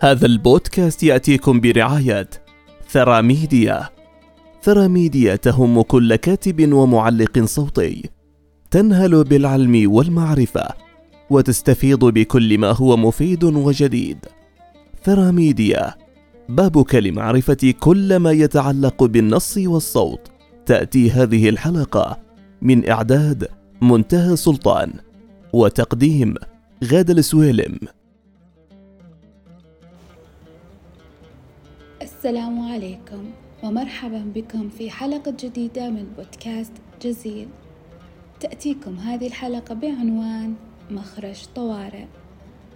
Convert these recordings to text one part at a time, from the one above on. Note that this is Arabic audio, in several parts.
هذا البودكاست يأتيكم برعاية ثرى ميديا ثرى ميديا تهم كل كاتب ومعلق صوتي. تنهل بالعلم والمعرفة وتستفيض بكل ما هو مفيد وجديد. ثرى ميديا بابك لمعرفة كل ما يتعلق بالنص والصوت. تأتي هذه الحلقة من إعداد منتهى سلطان وتقديم غادة السويلم السلام عليكم ومرحبا بكم في حلقة جديدة من بودكاست جزيل. تأتيكم هذه الحلقة بعنوان مخرج طوارئ.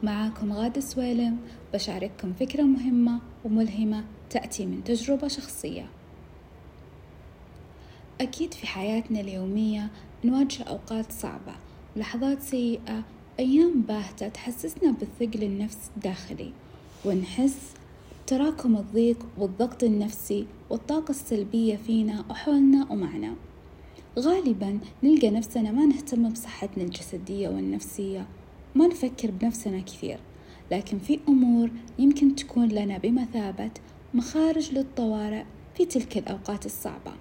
معاكم غادة سويلم بشارككم فكرة مهمة وملهمة تأتي من تجربة شخصية. أكيد في حياتنا اليومية نواجه أوقات صعبة لحظات سيئة أيام باهتة تحسسنا بالثقل النفس الداخلي ونحس تراكم الضيق والضغط النفسي والطاقة السلبية فينا وحولنا ومعنا. غالبا نلقى نفسنا ما نهتم بصحتنا الجسدية والنفسية ما نفكر بنفسنا كثير. لكن في أمور يمكن تكون لنا بمثابة مخارج للطوارئ في تلك الأوقات الصعبة.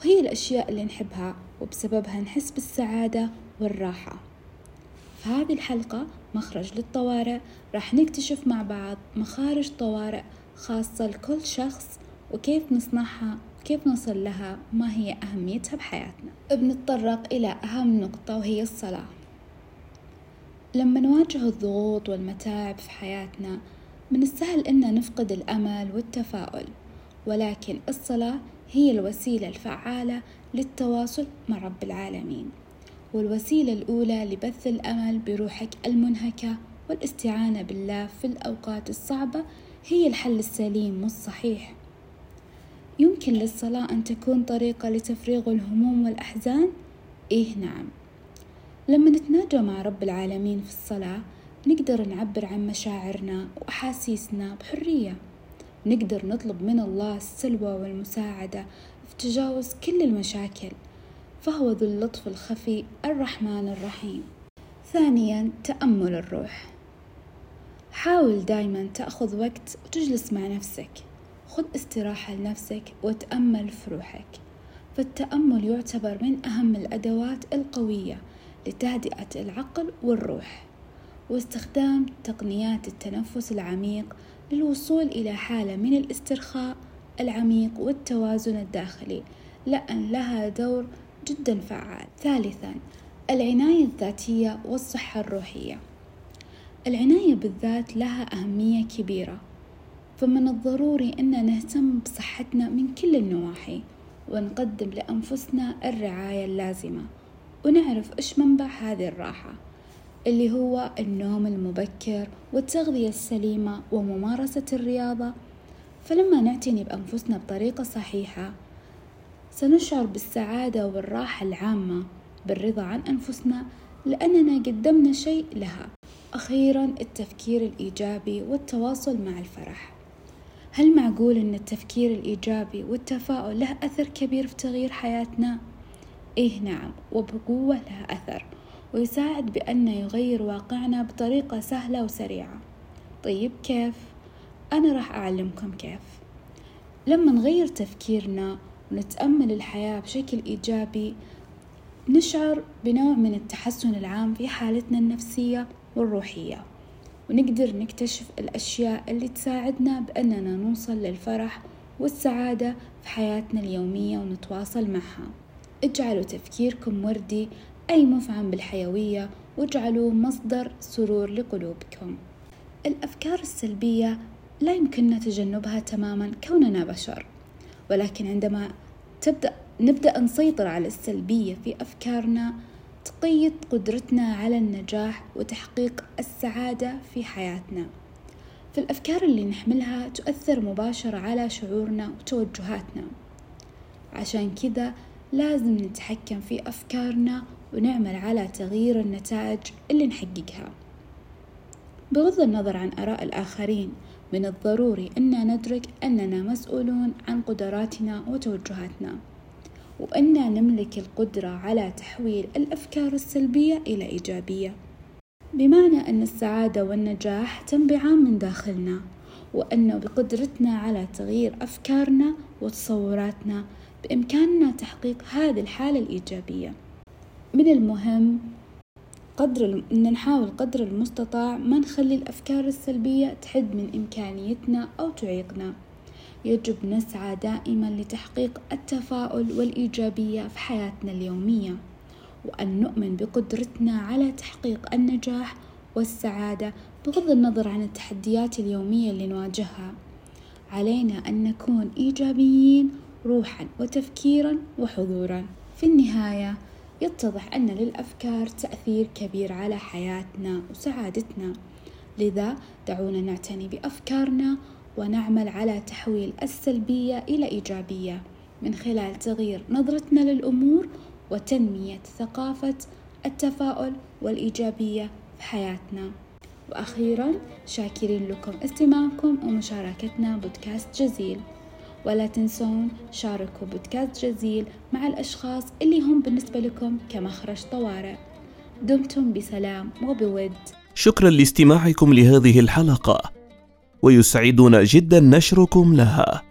وهي الأشياء اللي نحبها وبسببها نحس بالسعادة والراحة. في هذه الحلقة مخرج للطوارئ راح نكتشف مع بعض مخارج طوارئ خاصة لكل شخص وكيف نصنعها وكيف نصل لها وما هي أهميتها بحياتنا. بنتطرق إلى أهم نقطة وهي الصلاة. لما نواجه الضغوط والمتاعب في حياتنا من السهل أن نفقد الأمل والتفاؤل ولكن الصلاة هي الوسيلة الفعالة للتواصل مع رب العالمين. والوسيلة الأولى لبث الأمل بروحك المنهكة والاستعانة بالله في الأوقات الصعبة هي الحل السليم والصحيح. يمكن للصلاة أن تكون طريقة لتفريغ الهموم والأحزان؟ إيه نعم. لما نتناجى مع رب العالمين في الصلاة نقدر نعبر عن مشاعرنا وأحاسيسنا بحرية. نقدر نطلب من الله السلوى والمساعدة في تجاوز كل المشاكل. فهو ذو اللطف الخفي الرحمن الرحيم. ثانيا تأمل الروح. حاول دايما تأخذ وقت وتجلس مع نفسك. خذ استراحة لنفسك وتأمل في روحك. فالتأمل يعتبر من أهم الأدوات القوية لتهدئة العقل والروح. واستخدام تقنيات التنفس العميق للوصول إلى حالة من الاسترخاء العميق والتوازن الداخلي لأن لها دور جدا فعال. ثالثا العناية الذاتية والصحة الروحية. العناية بالذات لها أهمية كبيرة. فمن الضروري أن نهتم بصحتنا من كل النواحي ونقدم لأنفسنا الرعاية اللازمة ونعرف إيش منبع هذه الراحة اللي هو النوم المبكر والتغذية السليمة وممارسة الرياضة. فلما نعتني بأنفسنا بطريقة صحيحة سنشعر بالسعادة والراحة العامة بالرضا عن أنفسنا لأننا قدمنا شيء لها أخيرا التفكير الإيجابي والتواصل مع الفرح هل معقول أن التفكير الإيجابي والتفاؤل له أثر كبير في تغيير حياتنا؟ إيه نعم وبقوة له أثر ويساعد بأنه يغير واقعنا بطريقة سهلة وسريعة طيب كيف؟ أنا راح أعلمكم كيف لما نغير تفكيرنا ونتأمل الحياة بشكل إيجابي نشعر بنوع من التحسن العام في حالتنا النفسية والروحية ونقدر نكتشف الأشياء اللي تساعدنا بأننا نوصل للفرح والسعادة في حياتنا اليومية ونتواصل معها. اجعلوا تفكيركم وردي أي مفعم بالحيوية واجعلوه مصدر سرور لقلوبكم. الأفكار السلبية لا يمكننا تجنبها تماما كوننا بشر. ولكن عندما تبدأ نبدأ نسيطر على السلبية في أفكارنا تقيد قدرتنا على النجاح وتحقيق السعادة في حياتنا. فالأفكار اللي نحملها تؤثر مباشرة على شعورنا وتوجهاتنا. عشان كذا لازم نتحكم في أفكارنا ونعمل على تغيير النتائج اللي نحققها. بغض النظر عن آراء الآخرين من الضروري أن ندرك أننا مسؤولون عن قدراتنا وتوجهاتنا وأننا نملك القدرة على تحويل الأفكار السلبية إلى إيجابية. بمعنى أن السعادة والنجاح تنبعان من داخلنا وأنه بقدرتنا على تغيير أفكارنا وتصوراتنا بإمكاننا تحقيق هذه الحالة الإيجابية. من المهم قدر أن نحاول قدر المستطاع ما نخلي الأفكار السلبية تحد من إمكانيتنا أو تعيقنا. يجب نسعى دائما لتحقيق التفاؤل والإيجابية في حياتنا اليومية وأن نؤمن بقدرتنا على تحقيق النجاح والسعادة بغض النظر عن التحديات اليومية اللي نواجهها. علينا أن نكون إيجابيين روحا وتفكيرا وحضورا. في النهاية يتضح أن للأفكار تأثير كبير على حياتنا وسعادتنا. لذا دعونا نعتني بأفكارنا ونعمل على تحويل السلبية إلى إيجابية من خلال تغيير نظرتنا للأمور وتنمية ثقافة التفاؤل والإيجابية في حياتنا. وأخيرا شاكرين لكم استماعكم ومشاركتنا بودكاست جزيل. ولا تنسون شاركوا بودكاست جزيل مع الأشخاص اللي هم بالنسبة لكم كمخرج طوارئ. دمتم بسلام وبود. شكرا لاستماعكم لهذه الحلقة ويسعدنا جدا نشركم لها.